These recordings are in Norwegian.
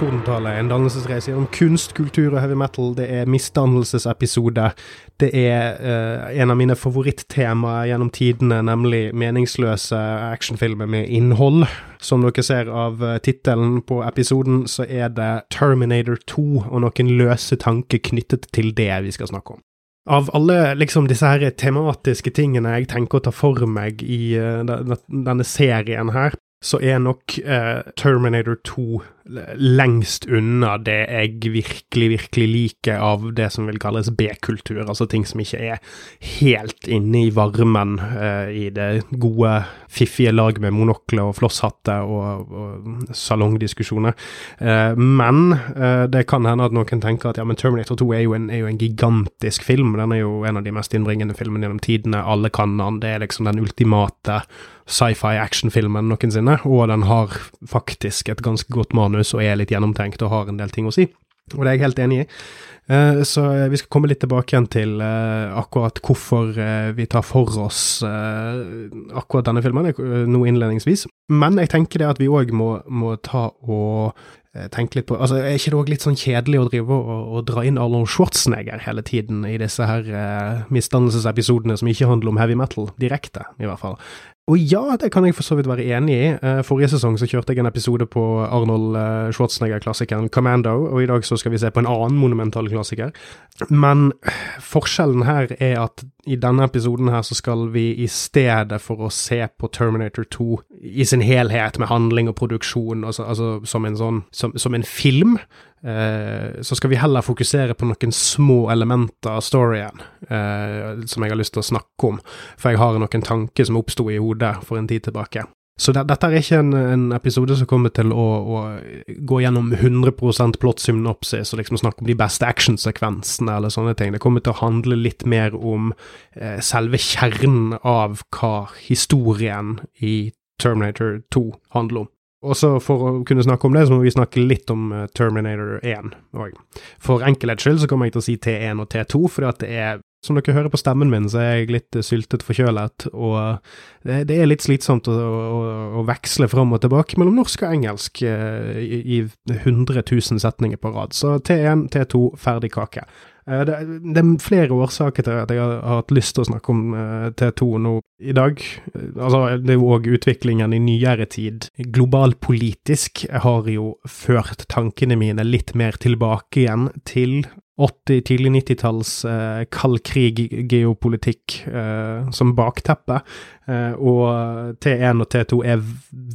heter rimeligvis Per Ståle, og dette er Tordentale, en dannelsesreise gjennom kunst, kultur og heavy metal. Det er misdannelsesepisode. Det er uh, en av mine favorittemaer gjennom tidene, nemlig meningsløse actionfilmer med innhold. Som dere ser av uh, tittelen på episoden, så er det Terminator 2 og noen løse tanker knyttet til det vi skal snakke om. Av alle liksom disse her tematiske tingene jeg tenker å ta for meg i uh, denne serien her, så er nok uh, Terminator 2 lengst unna det jeg virkelig, virkelig liker av det som vil kalles B-kultur, altså ting som ikke er helt inne i varmen uh, i det gode, fiffige lag med monokler og flosshatter og, og salongdiskusjoner. Uh, men uh, det kan hende at noen tenker at ja, men Terminator 2 er jo, en, er jo en gigantisk film. Den er jo en av de mest innbringende filmene gjennom tidene. Alle kan den. Det er liksom den ultimate sci-fi actionfilmen noensinne, og den har faktisk et ganske godt manus og er litt gjennomtenkt og har en del ting å si. Og det er jeg helt enig i. Uh, så vi skal komme litt tilbake igjen til uh, akkurat hvorfor vi tar for oss akkurat denne filmen nå innledningsvis. Men jeg tenker det at vi òg må, må, ta og tenke litt på altså Er ikke det òg litt sånn kjedelig å drive og, og, dra inn Arnold Schwarzenegger hele tiden i disse her misdannelsesepisodene som ikke handler om heavy metal, direkte, i hvert fall? Og ja, det kan jeg for så vidt være enig i. Eh, forrige sesong så kjørte jeg en episode på Arnold eh, Schwarzenegger-klassikeren Commando, og i dag så skal vi se på en annen monumental klassiker. Men forskjellen her er at i denne episoden her så skal vi i stedet for å se på Terminator 2 i sin helhet med handling og produksjon, altså, altså som, en sånn, som, som en film, Eh, så skal vi heller fokusere på noen små elementer av storyen eh, som jeg har lyst til å snakke om, for jeg har noen tanker som oppsto i hodet for en tid tilbake. Så det, dette er ikke en, en, episode som kommer til å, å gå gjennom 100 plot-synopsis og liksom snakke om de beste actionsekvensene eller sånne ting. Det kommer til å handle litt mer om eh, selve kjernen av hva historien i Terminator 2 handler om. Og så For å kunne snakke om det, så må vi snakke litt om eh, Terminator 1 òg. For enkelhets skyld så kommer jeg til å si T1 og T2, fordi at det er som dere hører på stemmen min, så er jeg litt syltet forkjølet, og det, det er litt slitsomt å, å, å, veksle fram og tilbake mellom norsk og engelsk uh, i, i 100 000 setninger på rad. Så T1, T2, ferdig kake. Det, det, er flere årsaker til at jeg har, hatt lyst til å snakke om uh, T2 nå i dag. Altså, det er jo òg utviklingen i nyere tid. Globalpolitisk har jo ført tankene mine litt mer tilbake igjen til 80-, tidlig 90-talls eh, kald krig-geopolitikk eh, som bakteppe. Eh, og T1 og T2 er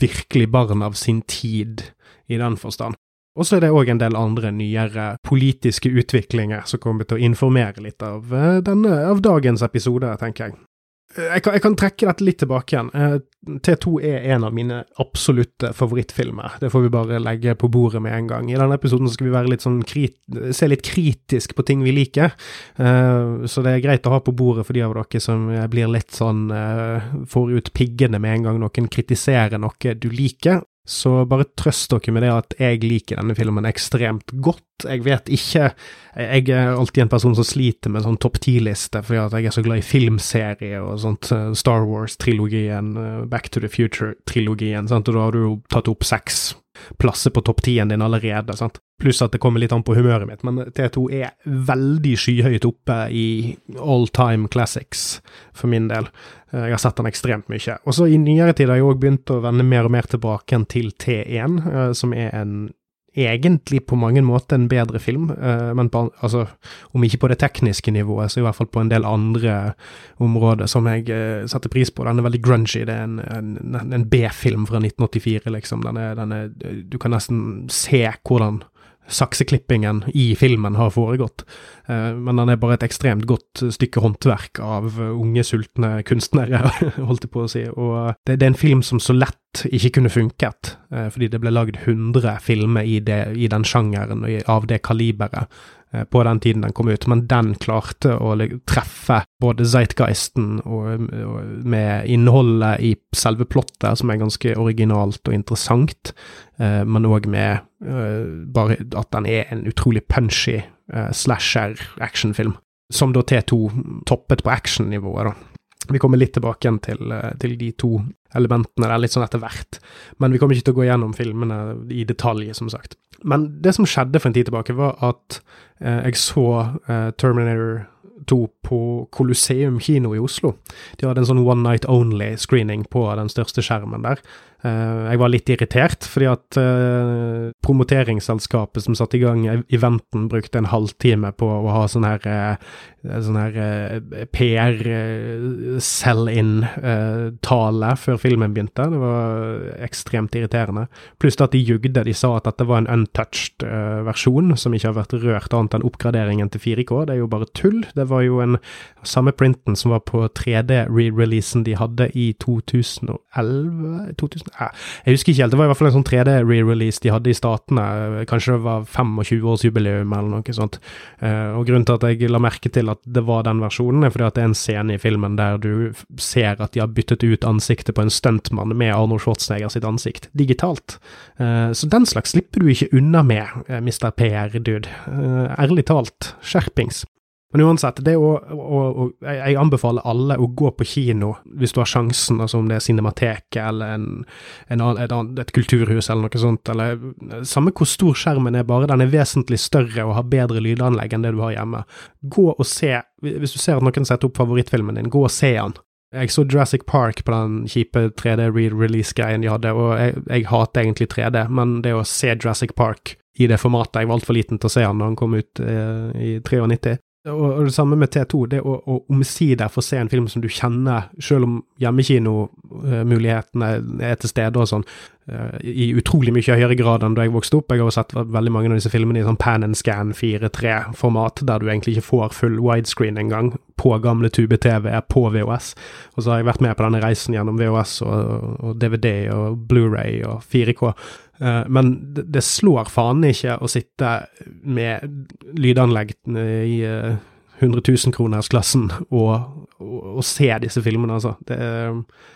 virkelig barn av sin tid i den forstand. Og så er det òg en del andre nyere politiske utviklinger som kommer til å informere litt av, eh, denne, av dagens episode, tenker jeg. Jeg kan, jeg kan, trekke dette litt tilbake igjen. Eh, T2 er en av mine absolutte favorittfilmer. Det får vi bare legge på bordet med en gang. I denne episoden skal vi litt sånn se litt kritisk på ting vi liker. Uh, så det er greit å ha på bordet for de av dere som blir litt sånn uh, får ut piggene med en gang noen kritiserer noe du liker. Så bare trøst dere med det at jeg liker denne filmen ekstremt godt. Jeg vet ikke Jeg er alltid en person som sliter med sånn topp ti-liste, fordi at jeg er så glad i filmserier og sånt. Eh, Star Wars-trilogien, eh, Back to the Future-trilogien, sant, og da har du jo tatt opp seks plasser på topp tien din allerede, sant. Pluss at det kommer litt an på humøret mitt, men T2 er veldig skyhøyt oppe i all time classics, for min del. Eh, jeg har sett den ekstremt mye. Og så i nyere tid har jeg òg begynt å vende mer og mer tilbake til T1, eh, som er en egentlig på mange måter en bedre film, eh, men på, altså, om ikke på det tekniske nivået, så i hvert fall på en del andre områder som jeg setter pris på. Den er veldig grungy. Det er en, en, en B-film fra 1984, liksom. Den er, den er, du kan nesten se hvordan sakseklippingen i filmen har foregått. Eh, men den er bare et ekstremt godt stykke håndverk av unge, sultne kunstnere, holdt jeg på å si. Og det, er en film som så lett ikke kunne funket, eh, fordi det ble lagd 100 filmer i, det, i den sjangeren av det kaliberet. Eh, på den tiden den kom ut, men den klarte å treffe både Zeitgeisten og, og med innholdet i selve plottet, som er ganske originalt og interessant, eh, men òg med eh, bare at den er en utrolig punchy slasher-actionfilm, som da T2 toppet på actionnivået, da. Vi kommer litt tilbake igjen til, til de to elementene der litt sånn etter hvert, men vi kommer ikke til å gå gjennom filmene i detalj, som sagt. Men det som skjedde for en tid tilbake, var at eh, jeg så eh, Terminator 2 på Colosseum kino i Oslo. De hadde en sånn one night only-screening på den største skjermen der. Eh, jeg var litt irritert, fordi at uh, promoteringsselskapet som satte i gang eventen, brukte en halvtime på å ha sånn her, uh, sånn her uh, PR sell-in-tale før filmen begynte. Det var ekstremt irriterende. Pluss at de jugde. De sa at dette var en untouched versjon, som ikke har vært rørt annet enn oppgraderingen til 4K. Det er jo bare tull. Det var jo en samme printen som var på 3D-re-releasen de hadde i 2011 2000, jeg husker ikke helt, det var i hvert fall en sånn 3D-re-release de hadde i Statene. Kanskje det var 25-årsjubileum eller noe sånt. Eh, og grunnen til at jeg la merke til at det var den versjonen, er fordi at det er en scene i filmen der du ser at de har byttet ut ansiktet på en stuntmann med Arnold Schwarzenegger sitt ansikt, digitalt. Eh, så den slags slipper du ikke unna med, eh, Mr. PR-dude. Ærlig talt, skjerpings. Men uansett, det å, å, å, jeg anbefaler alle å gå på kino hvis du har sjansen, altså om det er Cinemateket eller en, en et, et, kulturhus eller noe sånt, eller samme hvor stor skjermen er, bare den er vesentlig større og har bedre lydanlegg enn det du har hjemme. Gå og se, hvis du ser at noen setter opp favorittfilmen din, gå og se den. Jeg så Jurassic Park på den kjipe 3D-release-greien de hadde, og jeg, jeg hater egentlig 3D, men det å se Jurassic Park i det formatet Jeg var altfor liten til å se han da han kom ut eh, i 93. Og, og, det samme med T2, det å, å omsider få se en film som du kjenner, selv om hjemmekinomulighetene er til stede og sånn, uh, i utrolig mye høyere grad enn da jeg vokste opp. Jeg har sett veldig mange av disse filmene i sånn pan and scan 4-3-format, der du egentlig ikke får full widescreen engang, på gamle tube-TV på VHS. Og så har jeg vært med på denne reisen gjennom VHS og, og DVD og Blu-ray og 4K. Uh, men det, slår faen ikke å sitte med lydanlegg i uh, 100 000-kronersklassen og, og, og, se disse filmene, altså. Det,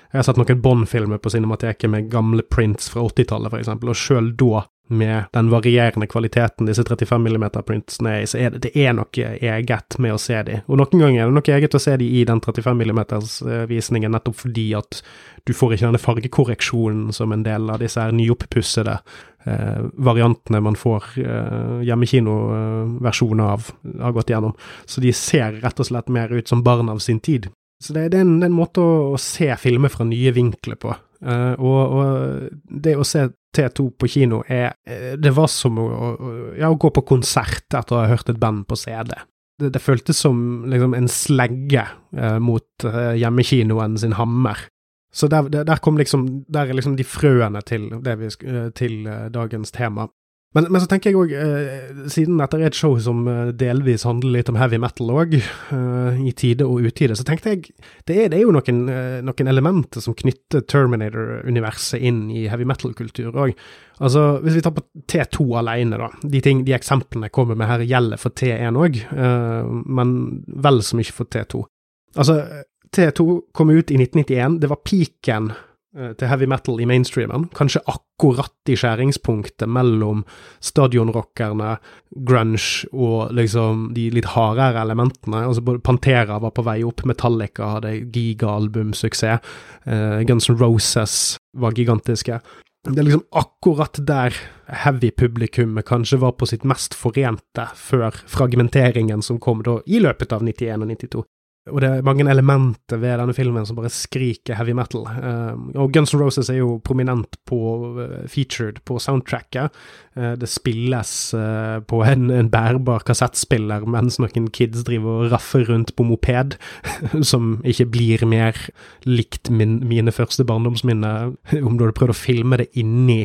jeg har sett noen Bond-filmer på Cinemateket med gamle prints fra 80-tallet, f.eks., og sjøl da med den varierende kvaliteten disse 35 mm-printsene er i, så er det, det er noe eget med å se de. Og noen ganger er det noe eget å se de i den 35 mm-visningen, nettopp fordi at du får ikke denne fargekorreksjonen som en del av disse her nyoppussede eh, variantene man får eh, hjemmekinoversjoner av, har gått gjennom. Så de ser rett og slett mer ut som barn av sin tid. Så det, det, er, en, det er, en, måte å, å se filmer fra nye vinkler på. Uh, og, og, det å se T2 på kino er eh, Det var som å, ja, å gå på konsert etter å ha hørt et band på CD. Det, det føltes som liksom en slegge eh, mot eh, hjemmekinoen sin hammer. Så der, der, kom liksom Der er liksom de frøene til, vi, til dagens tema. Men, men, så tenker jeg òg, eh, siden dette er et show som eh, delvis handler litt om heavy metal òg, eh, i tide og utide, så tenkte jeg det er, det er jo noen, eh, noen, elementer som knytter Terminator-universet inn i heavy metal-kultur òg. Altså, hvis vi tar på T2 alene, da. De, ting, de eksemplene jeg kommer med her, gjelder for T1 òg, eh, men vel så mye for T2. Altså, T2 kom ut i 1991. Det var peaken Eh, til heavy metal i mainstreamen. Kanskje akkurat i skjæringspunktet mellom stadionrockerne, grunge og liksom de litt hardere elementene. Altså både Pantera var på vei opp, Metallica hadde gigaalbumsuksess, uh, Guns N' Roses var gigantiske. Det er liksom akkurat der heavy-publikummet kanskje var på sitt mest forente før fragmenteringen som kom da i løpet av 91 og 92. Og det er mange elementer ved denne filmen som bare skriker heavy metal. Uh, og Guns N' Roses er jo prominent på uh, featured på soundtracket. Uh, det spilles på en, en, bærbar kassettspiller mens noen kids driver og raffer rundt på moped, som ikke blir mer likt min, mine første barndomsminner, om du hadde prøvd å filme det inni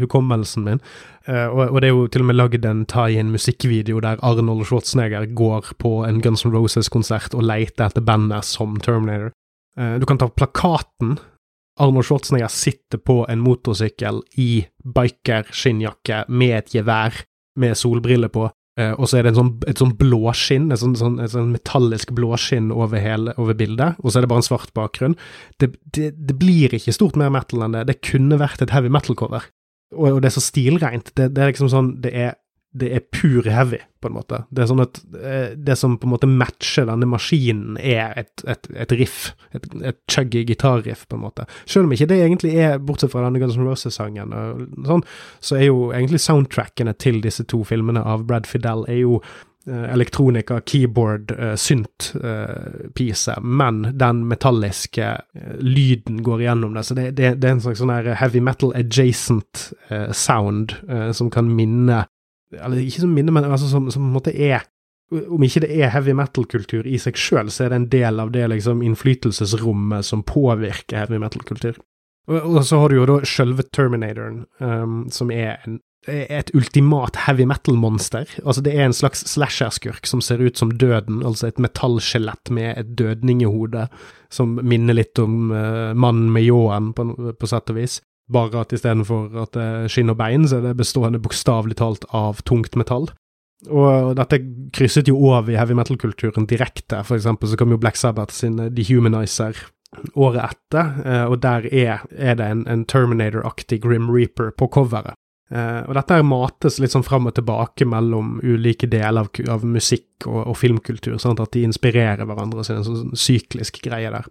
hukommelsen min. Uh, og, det er jo til og med lagd en tie-in musikkvideo der Arnold Schwarzenegger går på en Guns N' Roses-konsert og leter etter bandet som Terminator. Uh, du kan ta plakaten. Arnold Schwarzenegger sitter på en motorsykkel i biker-skinnjakke med et gevær med solbriller på, uh, og så er det en sånn, et sånn blåskinn, et sånn, sånn, et sånn metallisk blåskinn over, hele, over bildet, og så er det bare en svart bakgrunn. Det, det, det blir ikke stort mer metal enn det. Det kunne vært et heavy metal-cover og, og, det er så stilreint. Det, det, er liksom sånn Det er det er pur heavy, på en måte. Det er sånn at eh, det som på en måte matcher denne maskinen, er et, et, et riff. Et, et chuggy gitarriff, på en måte. Selv om ikke det egentlig er, bortsett fra denne Guns N' Roses-sangen, sånn, så er jo egentlig soundtrackene til disse to filmene av Brad Fidel er jo elektronika, keyboard, uh, synt-piece, uh, men den metalliske lyden går igjennom det. Så det, det, det er en slags sånn her heavy metal adjacent sound som kan minne eller ikke som minne, men altså som, som på en måte er Om ikke det er heavy metal-kultur i seg sjøl, så er det en del av det liksom innflytelsesrommet som påvirker heavy metal-kultur. Og, og, så har du jo da sjølve Terminatoren, um, som er en et ultimat heavy metal-monster. Altså, det er en slags slasher-skurk som ser ut som døden, altså et metallskjelett med et dødningehode, som minner litt om uh, mannen med ljåen, på, på sett og vis. Bare at istedenfor at det er skinn og bein, så er det bestående bokstavelig talt av tungt metall. Og dette krysset jo over i heavy metal-kulturen direkte. For eksempel så kom jo Black Sabbath sin Dehumanizer året etter, eh, og der er, er det en, en Terminator-aktig Grim Reaper på coveret. Uh, og dette mates litt sånn fram og tilbake mellom ulike deler av, av musikk og, og, filmkultur, sånn at de inspirerer hverandre. Så det er en sånn syklisk greie der.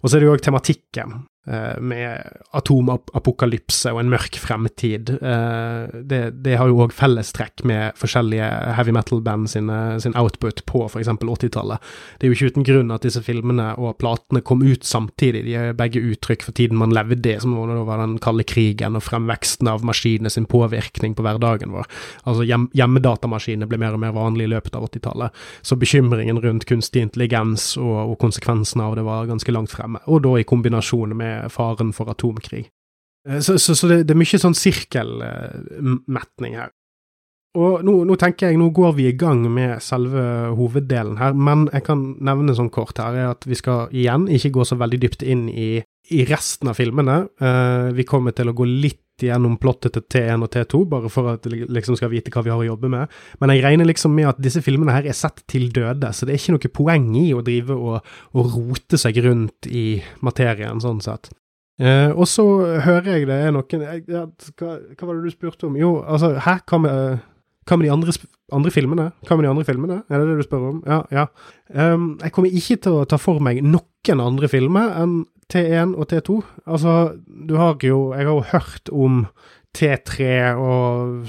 Og så er det jo òg tematikken. Eh, med atomapokalypse og en mørk fremtid. Eh, det, det har jo òg fellestrekk med forskjellige heavy metal-band sin output på f.eks. 80-tallet. Det er jo ikke uten grunn at disse filmene og platene kom ut samtidig. De er begge uttrykk for tiden man levde i, som var den kalde krigen og fremveksten av maskinene sin påvirkning på hverdagen vår. Altså hjem, Hjemmedatamaskinene ble mer og mer vanlig i løpet av 80-tallet. Så bekymringen rundt kunstig intelligens og, og konsekvensene av det var ganske langt fremme. Og da i kombinasjon med faren for atomkrig. Eh, så, så, så det, det, er mye sånn sirkelmetning her. Og nå, nå, tenker jeg, nå går vi i gang med selve hoveddelen her, men jeg kan nevne sånn kort her er at vi skal igjen ikke gå så veldig dypt inn i, i resten av filmene. Uh, vi kommer til å gå litt gjennom plottet til T1 og T2, bare for at liksom skal vite hva vi har å jobbe med. Men jeg regner liksom med at disse filmene her er sett til døde, så det er ikke noe poeng i å drive og, og rote seg rundt i materien, sånn sett. Eh, og så hører jeg det er noen jeg, ja, hva, hva, var det du spurte om? Jo, altså, hæ, hva med, hva med de andre, andre, filmene? Hva med de andre filmene? Er det det du spør om? Ja, ja. Um, jeg kommer ikke til å ta for meg noen andre filmer enn T1 og T2. Altså, du har jo Jeg har jo hørt om T3 og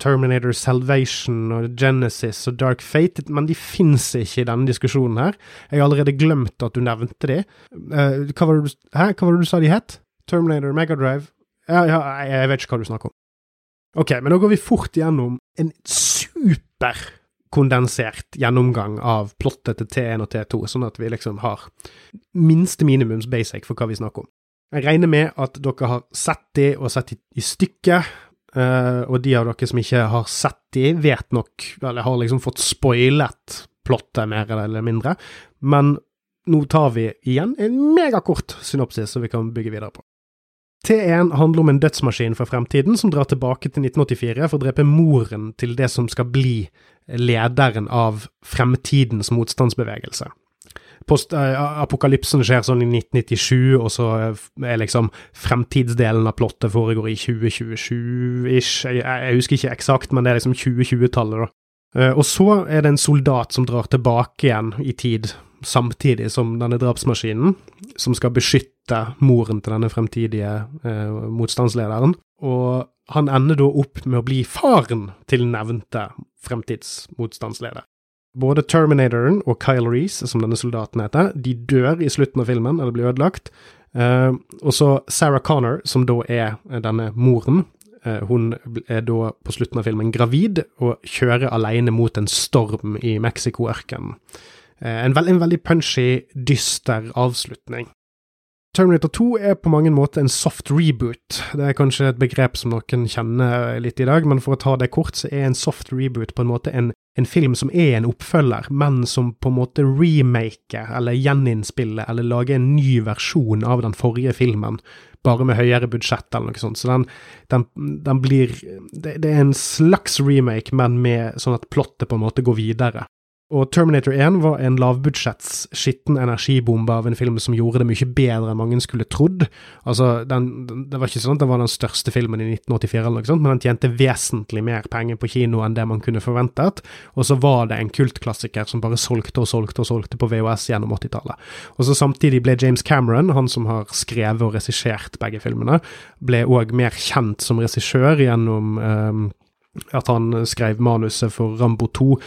Terminator Salvation og Genesis og Dark Fate, men de fins ikke i denne diskusjonen her. Jeg har allerede glemt at du nevnte de. Uh, hva, var det du, hæ? hva var det du sa de het? Terminator, Megadrive? Ja, ja, jeg vet ikke hva du snakker om. Ok, men da går vi fort gjennom en superkondensert gjennomgang av plottet til T1 og T2, sånn at vi liksom har minste minimums basic for hva vi snakker om. Jeg regner med at dere har sett de og sett de i stykket. Uh, og de av dere som ikke har sett de, vet nok, eller har liksom fått spoilet plottet mer eller mindre. Men nå tar vi igjen en megakort synopsis som vi kan bygge videre på. T1 handler om en dødsmaskin fra fremtiden som drar tilbake til 1984 for å drepe moren til det som skal bli lederen av fremtidens motstandsbevegelse post, uh, apokalypsen skjer sånn i 1997, og så er liksom fremtidsdelen av plottet foregår i 2027-ish. Jeg, jeg, husker ikke eksakt, men det er liksom 2020-tallet, da. Uh, og så er det en soldat som drar tilbake igjen i tid, samtidig som denne drapsmaskinen, som skal beskytte moren til denne fremtidige eh, motstandslederen. Og han ender da opp med å bli faren til nevnte fremtidsmotstandsleder. Både Terminatoren og Kyle Reece, som denne soldaten heter, de dør i slutten av filmen, eller blir ødelagt. Eh, og så Sarah Connor, som da er denne moren. Uh, hun er da på slutten av filmen gravid og kjører alene mot en storm i Mexico-ørkenen. Uh, en, veld, en veldig punchy, dyster avslutning. Terminator 2 er på mange måter en soft reboot. Det er kanskje et begrep som noen kjenner litt i dag, men for å ta det kort, så er en soft reboot på en måte en, en film som er en oppfølger, men som på en måte remaker eller gjeninnspiller eller lager en ny versjon av den forrige filmen, bare med høyere budsjett eller noe sånt. Så den, den, den blir det, det, er en slags remake, men med sånn at plottet på en måte går videre. Og Terminator 1 var en lavbudsjetts skitten energibombe av en film som gjorde det mye bedre enn mange skulle trodd. Altså, den, Det var ikke sånn at den var den største filmen i 1984, eller noe sånt, men den tjente vesentlig mer penger på kino enn det man kunne forventet. Og så var det en kultklassiker som bare solgte og solgte og solgte på VHS gjennom 80-tallet. Og så Samtidig ble James Cameron, han som har skrevet og regissert begge filmene, ble òg mer kjent som regissør gjennom um, at han skrev manuset for Rambo 2. Uh,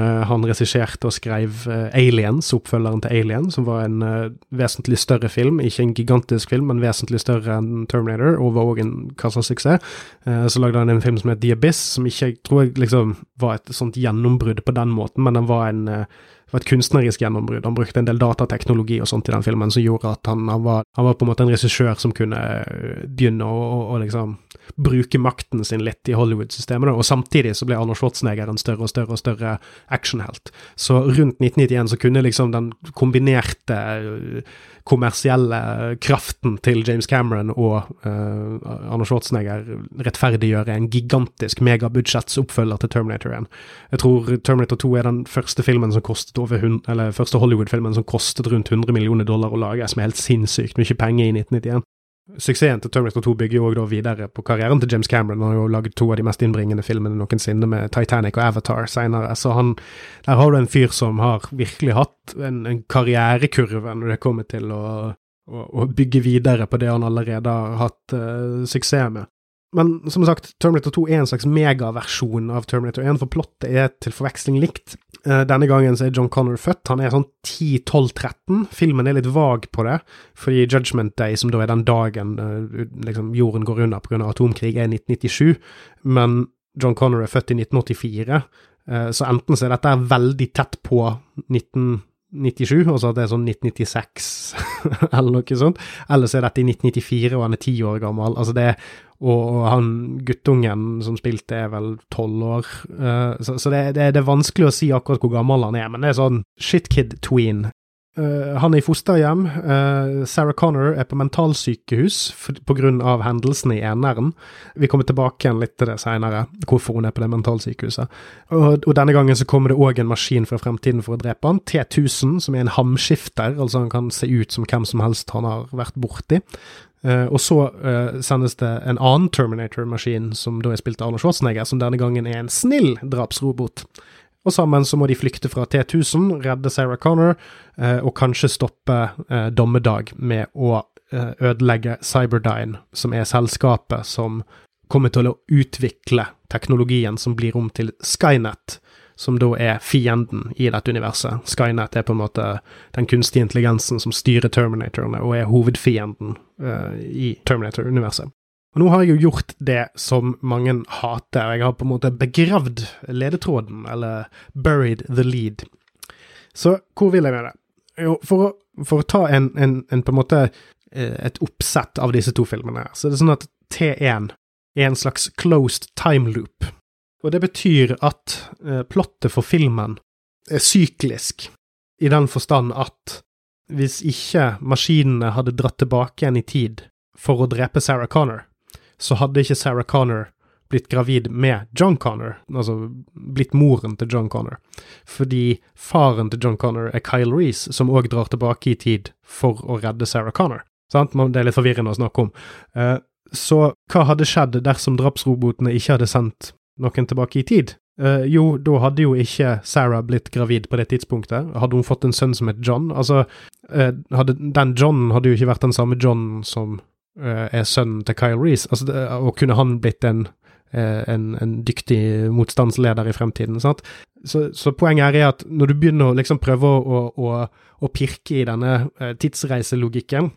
eh, han regisserte og skrev uh, Aliens, oppfølgeren til Alien, som var en uh, vesentlig større film. Ikke en gigantisk film, men vesentlig større enn Terminator, og var òg en kassasuksess. så lagde han en film som het The Abyss, som ikke jeg tror jeg liksom var et sånt gjennombrudd på den måten, men den var en var et kunstnerisk gjennombrudd. Han brukte en del datateknologi og sånt i den filmen som gjorde at han, han, var, han var, på en måte en regissør som kunne begynne å, å, å liksom bruke makten sin litt i Hollywood-systemet, og samtidig så ble Arnold Schwarzenegger en større og større og større actionhelt. Så rundt 1991 så kunne liksom den kombinerte kommersielle kraften til James Cameron og uh, Arnold Schwarzenegger rettferdiggjøre en gigantisk megabudsjettsoppfølger til Terminator 1. Jeg tror Terminator 2 er den første filmen som kostet eller første Hollywood-filmen som kostet rundt 100 millioner dollar å lage, som er helt sinnssykt mye penger i 1991. Suksessen til Terminator 2 bygger jo også videre på karrieren til James Cameron. Han har jo laget to av de mest innbringende filmene noensinne, med Titanic og Avatar senere. Så han, der har du en fyr som har virkelig hatt en, en karrierekurve når det kommer til å, å, å, bygge videre på det han allerede har hatt uh, suksess med. Men som sagt, Terminator 2 er en slags megaversjon av Terminator 1, for plottet er til forveksling likt. Eh, denne gangen så er John Connor født. Han er sånn 10-12-13. Filmen er litt vag på det, fordi Judgment Day, som da er den dagen eh, liksom, jorden går under pga. atomkrig, er 1997. Men John Connor er født i 1984, eh, så enten så er dette veldig tett på 1997, så at det er sånn 1996 eller noe sånt, eller så er dette i 1994 og han er ti år gammel. Altså det og, og han guttungen som spilte, er vel tolv år. Uh, så, så det, det, det, er vanskelig å si akkurat hvor gammel han er, men det er sånn shitkid-tween. Uh, han er i fosterhjem. Uh, Sarah Connor er på mentalsykehus pga. hendelsene i eneren. Vi kommer tilbake igjen litt til det seinere, hvorfor hun er på det mentalsykehuset. Og, og denne gangen så kommer det òg en maskin fra fremtiden for å drepe han. T1000, som er en hamskifter, altså han kan se ut som hvem som helst han har vært borti. Uh, og så uh, sendes det en annen Terminator-maskin, som da er spilt av Arnold Schwarzenegger, som denne gangen er en snill drapsrobot. Og sammen så må de flykte fra T1000, redde Sarah Connor, uh, og kanskje stoppe dommedag med å ødelegge Cyberdyne, som er selskapet som kommer til å utvikle teknologien som blir om til Skynet som da er fienden i dette universet. Skynet er på en måte den kunstige intelligensen som styrer Terminatorene, og er hovedfienden i Terminator-universet. Og Nå har jeg jo gjort det som mange hater, og jeg har på en måte begravd ledetråden, eller buried the lead. Så hvor vil jeg med det? Jo, for å, for å ta en, en, en, på en måte eh, et oppsett av disse to filmene, så det er sånn at T1 er en slags closed time loop. Og det betyr at eh, plottet for filmen er syklisk, i den forstand at hvis ikke maskinene hadde dratt tilbake igjen i tid for å drepe Sarah Connor, så hadde ikke Sarah Connor blitt gravid med John Connor, altså blitt moren til John Connor, fordi faren til John Connor er Kyle Reece, som òg drar tilbake i tid for å redde Sarah Connor. Sant? Det er litt forvirrende å snakke om. Eh, så hva hadde skjedd dersom drapsrobotene ikke hadde sendt noen tilbake i tid? Uh, jo, da hadde jo ikke Sarah blitt gravid på det tidspunktet. Hadde hun fått en sønn som het John? Altså, hadde, den John hadde jo ikke vært den samme John som er sønnen til Kyle Reece. Altså, og kunne han blitt en, en, en, dyktig motstandsleder i fremtiden? Sant? Så, så, poenget er at når du begynner å liksom prøve å, å, å pirke i denne tidsreiselogikken,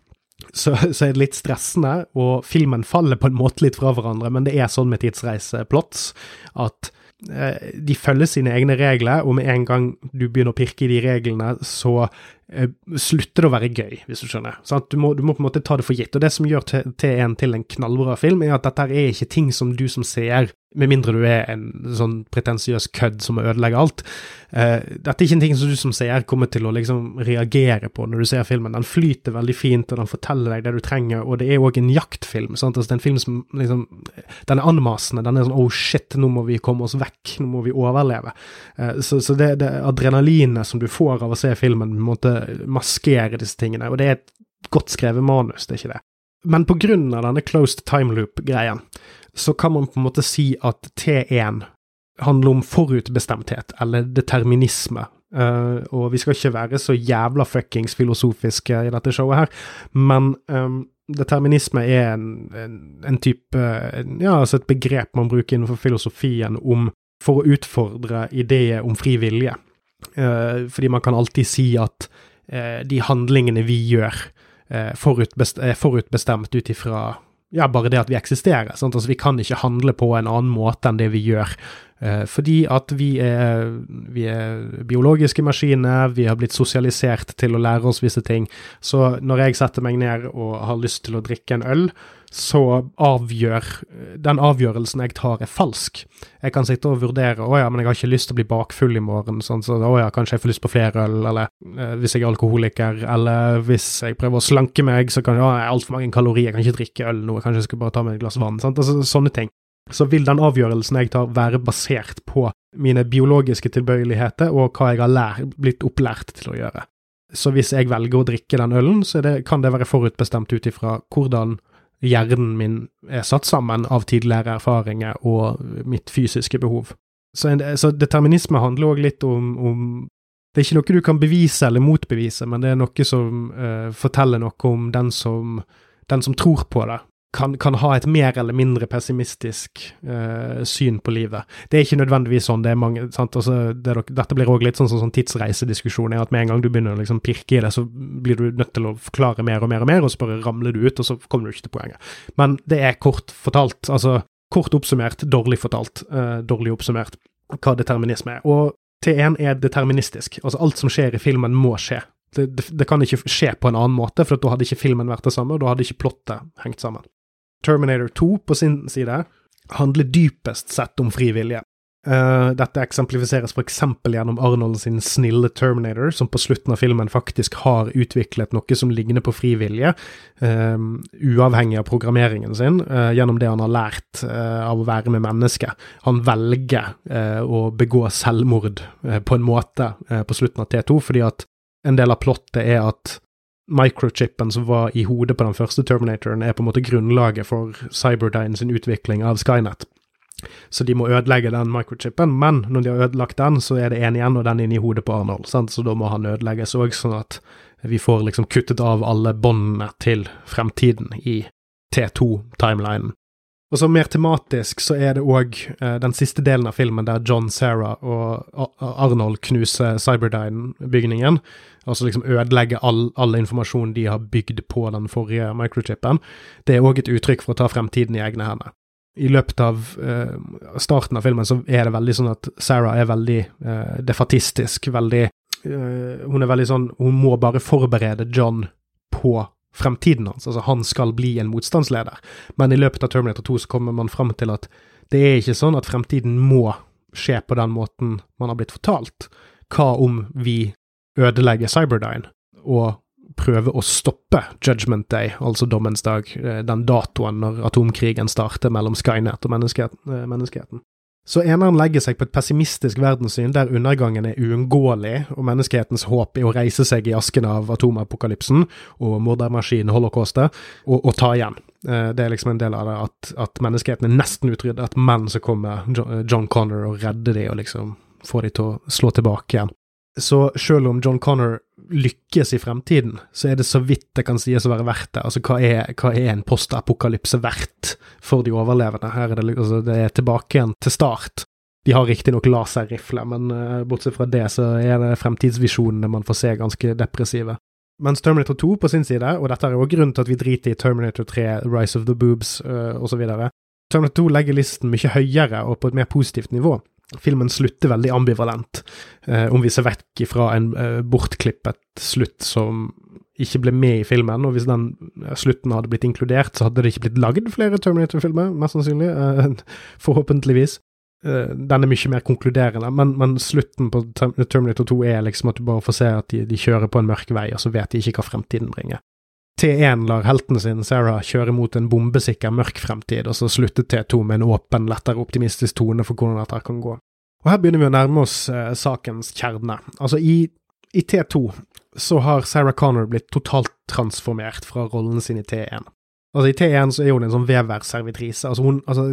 så, så, er det litt stressende, og filmen faller på en måte litt fra hverandre, men det er sånn med tidsreiseplots at eh, de følger sine egne regler, og med en gang du begynner å pirke i de reglene, så eh, slutter det å være gøy, hvis du skjønner. Du må, du, må, på en måte ta det for gitt. Og det som gjør T1 til en knallbra film, er at dette er ikke ting som du som seer med mindre du er en sånn pretensiøs kødd som ødelegger alt. Uh, dette er ikke en ting som du som seer kommer til å liksom reagere på når du ser filmen. Den flyter veldig fint, og den forteller deg det du trenger, og det er òg en jaktfilm. Sant? Altså, det er en film som liksom Den er anmasende. Den er sånn oh shit, nå må vi komme oss vekk, nå må vi overleve. Uh, så, så det, det adrenalinet som du får av å se filmen, måtte maskere disse tingene. Og det er et godt skrevet manus, det er ikke det. Men på grunn av denne closed time loop-greien, så kan man på en måte si at T1 handler om forutbestemthet, eller determinisme. Uh, og vi skal ikke være så jævla fuckings filosofiske i dette showet her, men um, determinisme er en, en, en type Ja, altså et begrep man bruker innenfor filosofien om for å utfordre ideer om fri vilje. Uh, fordi man kan alltid si at de handlingene vi gjør, er forutbestemt ut ifra ja, bare det at vi eksisterer. Sant? Altså, vi kan ikke handle på en annen måte enn det vi gjør. Eh, fordi at vi er, vi er, biologiske maskiner, vi har blitt sosialisert til å lære oss visse ting. Så når jeg setter meg ned og har lyst til å drikke en øl, så avgjør den avgjørelsen jeg tar, er falsk. Jeg kan sitte og vurdere å ja, men jeg har ikke lyst til å bli bakfull i morgen, sånn, så å ja, kanskje jeg får lyst på flere øl, eller eh, hvis jeg er alkoholiker, eller hvis jeg prøver å slanke meg, så kan jeg ha altfor mange kalorier, jeg kan ikke drikke øl nå, kanskje jeg skal bare ta meg et glass vann. sånn, Altså, sånne ting. Så vil den avgjørelsen jeg tar, være basert på mine biologiske tilbøyeligheter og hva jeg har lært, blitt opplært til å gjøre. Så hvis jeg velger å drikke den ølen, så det, kan det være forutbestemt ut ifra hvordan hjernen min er satt sammen av tidligere erfaringer og mitt fysiske behov. Så, en, så determinisme handler òg litt om, om, Det er ikke noe du kan bevise eller motbevise, men det er noe som uh, forteller noe om den som, den som tror på det, kan, kan, ha et mer eller mindre pessimistisk uh, syn på livet. Det er ikke nødvendigvis sånn. det er mange, altså, det er, Dette blir òg litt sånn, sånn, sånn tidsreisediskusjon. at Med en gang du begynner å liksom pirke i det, så blir du nødt til å forklare mer og mer og mer, og så bare ramler du ut, og så kommer du ikke til poenget. Men det er kort fortalt, altså kort oppsummert, dårlig fortalt, uh, dårlig oppsummert, hva determinisme er. Og T1 er deterministisk. Altså alt som skjer i filmen, må skje. Det, det, det, kan ikke skje på en annen måte, for da hadde ikke filmen vært det samme, og da hadde ikke plottet hengt sammen. Terminator 2 på sin side handler dypest sett om fri vilje. Uh, dette eksemplifiseres f.eks. gjennom Arnold sin snille Terminator, som på slutten av filmen faktisk har utviklet noe som ligner på fri vilje, uh, uavhengig av programmeringen sin, uh, gjennom det han har lært av å være med mennesker. Han velger å begå selvmord på en måte på slutten av T2, fordi at en del av plottet er at microchipen som var i hodet på den første Terminatoren, er på en måte grunnlaget for Cyberdyne sin utvikling av Skynet. Så de må ødelegge den microchipen, men når de har ødelagt den, så er det en igjen, og den er inni hodet på Arnold, sant? så da må han ødelegges òg, sånn at vi får liksom kuttet av alle båndene til fremtiden i T2-timelinen. Og så mer tematisk så er det òg eh, den siste delen av filmen der John Sarah og Arnold knuser Cyberdyne-bygningen. Altså liksom ødelegge all, all informasjon de har bygd på den forrige microchipen. Det er òg et uttrykk for å ta fremtiden i egne hender. I løpet av eh, starten av filmen så er det veldig sånn at Sarah er veldig eh, defatistisk, veldig eh, Hun er veldig sånn Hun må bare forberede John på fremtiden hans. Altså, han skal bli en motstandsleder. Men i løpet av Terminator 2 så kommer man frem til at det er ikke sånn at fremtiden må skje på den måten man har blitt fortalt. Hva om vi ødelegger Cyberdyne og prøver å stoppe Judgment Day, altså dommens dag, eh, den datoen når atomkrigen starter mellom Skynet og menneskeheten? Så eneren legger seg på et pessimistisk verdenssyn der undergangen er uunngåelig, og menneskehetens håp er å reise seg i asken av atomapokalypsen og mordermaskinen holocaustet, og, og, ta igjen. Eh, det er liksom en del av det at, at menneskeheten er nesten utryddet, men så kommer John Connor og redder de og liksom får de til å slå tilbake igjen. Så selv om John Connor lykkes i fremtiden, så er det så vidt det kan sies å være verdt det. Altså, hva er, hva er en postapokalypse verdt for de overlevende? Her er det, altså, det er tilbake igjen til start. De har riktignok laserrifle, men uh, bortsett fra det så er det fremtidsvisjonene man får se ganske depressive. Mens Terminator 2 på sin side, og dette er jo grunnen til at vi driter i Terminator 3, Rise of the Boobs uh, osv., Terminator 2 legger listen mye høyere og på et mer positivt nivå. Filmen slutter veldig ambivalent, eh, om vi ser vekk fra en eh, bortklippet slutt som ikke ble med i filmen, og hvis den eh, slutten hadde blitt inkludert, så hadde det ikke blitt lagd flere Terminator-filmer, mest sannsynlig, eh, forhåpentligvis. Eh, den er mye mer konkluderende, men, men, slutten på Terminator 2 er liksom at du bare får se at de, de kjører på en mørk vei, og så vet de ikke hva fremtiden bringer. T1 lar helten sin, Sarah, kjøre mot en bombesikker mørk fremtid, og så slutter T2 med en åpen, lettere optimistisk tone for hvordan dette kan gå. Og her begynner vi å nærme oss eh, sakens kjerne. Altså, i, i, T2 så har Sarah Connor blitt totalt transformert fra rollen sin i T1. Altså, i T1 så er hun en sånn veverservitrise. Altså, hun, altså,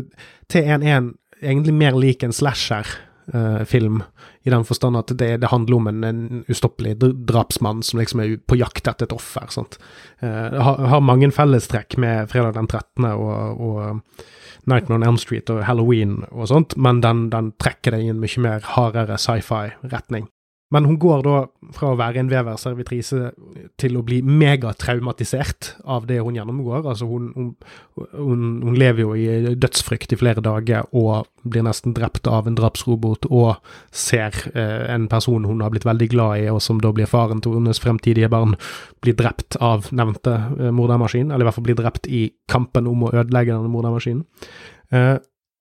T1 er en, egentlig mer lik en slasher uh, film, i den forstand at det, det handler om en, en, ustoppelig drapsmann som liksom er på jakt etter et offer. Sant? Uh, har, har, mange fellestrekk med Fredag den 13. og, og Nightmare on Elm Street og Halloween og sånt, men den, den trekker det i en mye mer hardere sci-fi-retning. Men hun går da fra å være en veverservitrise til å bli megatraumatisert av det hun gjennomgår. Altså hun, hun, hun, hun, lever jo i dødsfrykt i flere dager og blir nesten drept av en drapsrobot og ser eh, en person hun har blitt veldig glad i, og som da blir faren til hennes fremtidige barn, bli drept av nevnte eh, mordermaskin, eller i hvert fall bli drept i kampen om å ødelegge denne mordermaskinen. Eh,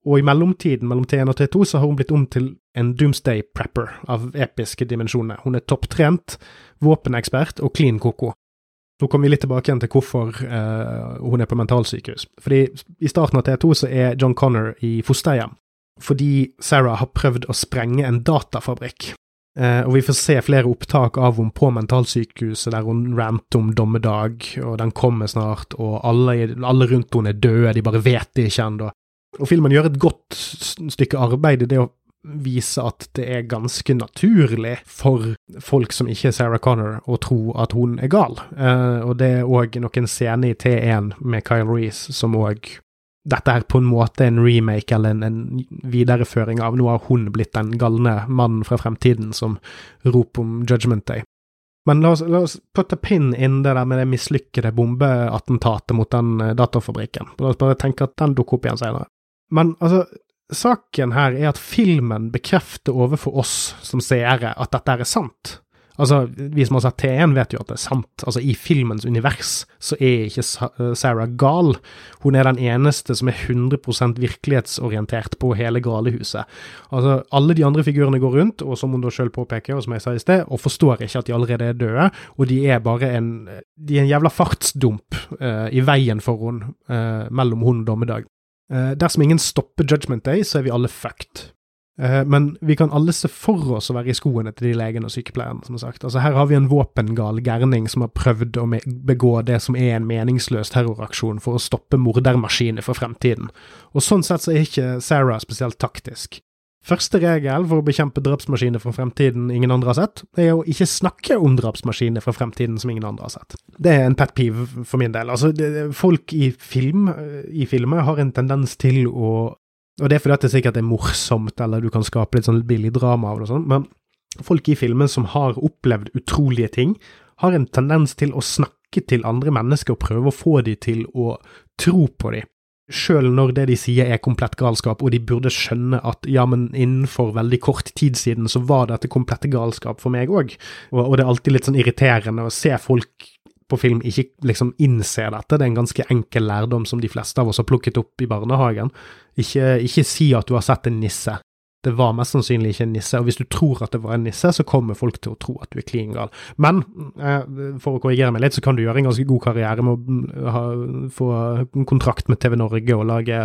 og i mellomtiden, mellom T1 og T2, så har hun blitt om til en doomsday prepper av episke dimensjoner. Hun er topptrent, våpenekspert og clean koko. Nå kommer vi litt tilbake igjen til hvorfor uh, hun er på mentalsykehus. Fordi i starten av T2 så er John Connor i fosterhjem. Fordi Sarah har prøvd å sprenge en datafabrikk. Uh, og vi får se flere opptak av henne på mentalsykehuset der hun ranter om dommedag, og den kommer snart, og alle, alle rundt henne er døde, de bare vet det ikke ennå. Og filmen gjør et godt stykke arbeid i det å vise at det er ganske naturlig for folk som ikke er Sarah Connor, å tro at hun er gal. Uh, og det er òg noen scener i T1 med Kyle Reece som òg dette er på en måte en remake eller en, en videreføring av Nå har hun blitt den galne mannen fra fremtiden som roper om Judgment Day. Men la oss, la oss putte pinn inn det der med det mislykkede bombeattentatet mot den eh, datafabrikken. La oss bare tenke at den dukker opp igjen senere. Men altså, saken her er at filmen bekrefter overfor oss som seere at dette er sant. Altså, vi som har sett T1, vet jo at det er sant. Altså, i filmens univers så er ikke eh, Sarah gal. Hun er den eneste som er 100% virkelighetsorientert på hele galehuset. Altså, alle de andre figurene går rundt, og som hun da sjøl påpeker, og som jeg sa i sted, og forstår ikke at de allerede er døde, og de er bare en De er en jævla fartsdump uh, i veien for henne uh, mellom hun og dommedag. Uh, dersom ingen stopper Judgment Day, så er vi alle fucked. Uh, men vi kan alle se for oss å være i skoene til de legene og sykepleierne, som sagt. Altså, her har vi en våpengal gærning som har prøvd å begå det som er en meningsløs terroraksjon for å stoppe mordermaskiner for fremtiden. Og sånn sett så er ikke Sarah spesielt taktisk. Første regel for å bekjempe drapsmaskiner fra fremtiden ingen andre har sett, er å ikke snakke om drapsmaskiner fra fremtiden som ingen andre har sett. Det er en pet peeve for min del. Altså, det, folk i film, i filmer har en tendens til å Og det er fordi at det sikkert er morsomt, eller du kan skape litt sånn billig drama av det og sånn, men folk i filmen som har opplevd utrolige ting, har en tendens til å snakke til andre mennesker og prøve å få dem til å tro på dem sjøl når det de sier er komplett galskap, og de burde skjønne at ja, men innenfor veldig kort tid siden så var dette komplette galskap for meg òg, og, og, det er alltid litt sånn irriterende å se folk på film ikke liksom innse dette, det er en ganske enkel lærdom som de fleste av oss har plukket opp i barnehagen. Ikke, ikke si at du har sett en nisse, det var mest sannsynlig ikke en nisse, og hvis du tror at det var en nisse, så kommer folk til å tro at du er klin gal. Men eh, for å korrigere meg litt, så kan du gjøre en ganske god karriere med å mm, ha, få kontrakt med TV Norge og lage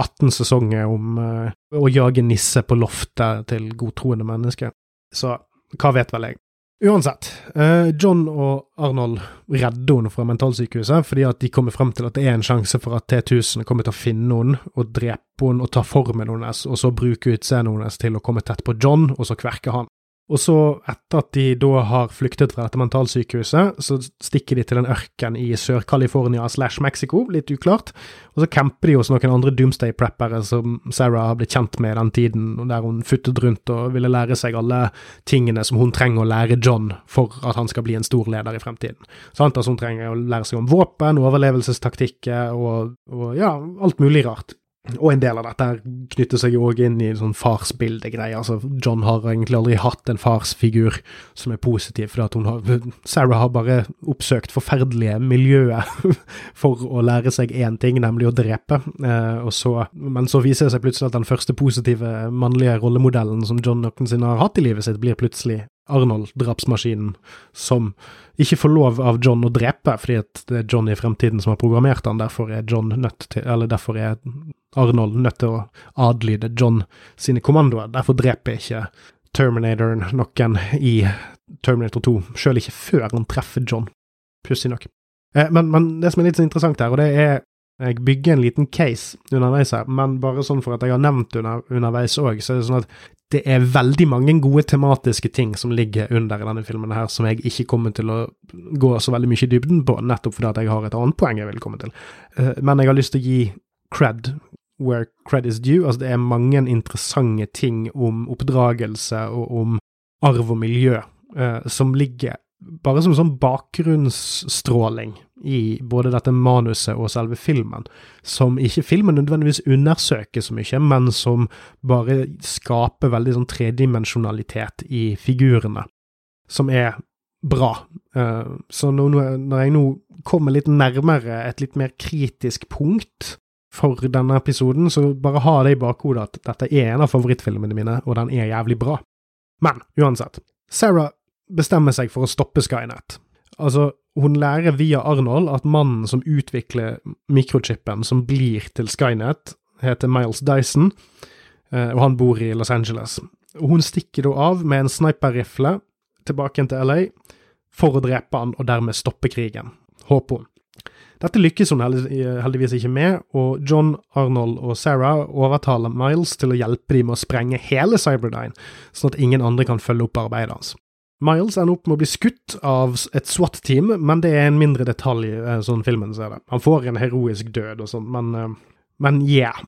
18 sesonger om eh, å jage nisse på loftet til godtroende mennesker. Så hva vet vel jeg. Uansett, eh, John og Arnold redder henne fra mentalsykehuset fordi at de kommer frem til at det er en sjanse for at T-1000 kommer til å finne henne og drepe henne og ta formen hennes, og så bruke utseendet hennes til å komme tett på John, og så kverke han. Og så, etter at de da har flyktet fra dette mentalsykehuset, så stikker de til en ørken i Sør-California slash Mexico, litt uklart, og så camper de hos noen andre Doomsday-preppere som Sarah har blitt kjent med i den tiden, der hun futtet rundt og ville lære seg alle tingene som hun trenger å lære John for at han skal bli en stor leder i fremtiden. Sant? Altså hun trenger å lære seg om våpen, overlevelsestaktikker og, og ja, alt mulig rart. Og en del av dette knytter seg jo òg inn i sånn farsbildegreier. Altså, John har egentlig aldri hatt en farsfigur som er positiv, hun har Sarah har bare oppsøkt forferdelige miljøer for å lære seg én ting, nemlig å drepe. Eh, og så, men så viser det seg plutselig at den første positive mannlige rollemodellen som John noensinne har hatt i livet sitt, blir plutselig Arnold, drapsmaskinen, som ikke får lov av John å drepe, fordi at det er John i fremtiden som har programmert han, derfor er John nødt til, eller derfor er Arnold nødt til å adlyde John sine kommandoer. Derfor dreper ikke Terminatoren noen i Terminator 2, sjøl ikke før han treffer John, pussig nok. Eh, men, men, det som er litt så interessant her, og det er jeg bygger en liten case underveis her, men bare sånn for at jeg har nevnt under, underveis òg, så er det sånn at det er veldig mange gode tematiske ting som ligger under i denne filmen her, som jeg ikke kommer til å gå så veldig mye i dybden på, nettopp fordi at jeg har et annet poeng jeg vil komme til. Eh, men jeg har lyst til å gi cred where cred is due. Altså, det er mange interessante ting om oppdragelse og om arv og miljø uh, som ligger bare som sånn bakgrunnsstråling i både dette manuset og selve filmen, som ikke filmen nødvendigvis undersøker så mye, men som bare skaper veldig sånn tredimensjonalitet i figurene, som er bra. Uh, så når jeg nå kommer litt nærmere et litt mer kritisk punkt for denne episoden, så bare ha det i bakhodet at dette er en av favorittfilmene mine, og den er jævlig bra. Men uansett, Sarah bestemmer seg for å stoppe Skynet. Altså, hun lærer via Arnold at mannen som utvikler mikrochipen som blir til Skynet, heter Miles Dyson, eh, og han bor i Los Angeles. Hun stikker da av med en sniperrifle tilbake til LA for å drepe han og dermed stoppe krigen, håper hun. Dette lykkes hun heldigvis ikke med, og John, Arnold og Sarah overtaler Miles til å hjelpe dem med å sprenge hele Cyberdyne, sånn at ingen andre kan følge opp arbeidet hans. Miles ender opp med å bli skutt av et SWAT-team, men det er en mindre detalj, eh, sånn filmen ser det. Han får en heroisk død og sånn, men, eh, men yeah.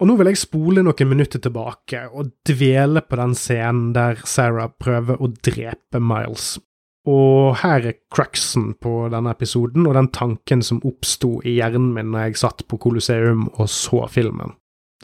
Og nå vil jeg spole noen minutter tilbake og dvele på den scenen der Sarah prøver å drepe Miles. Og her er cruxen på denne episoden, og den tanken som oppsto i hjernen min når jeg satt på Colosseum og så filmen.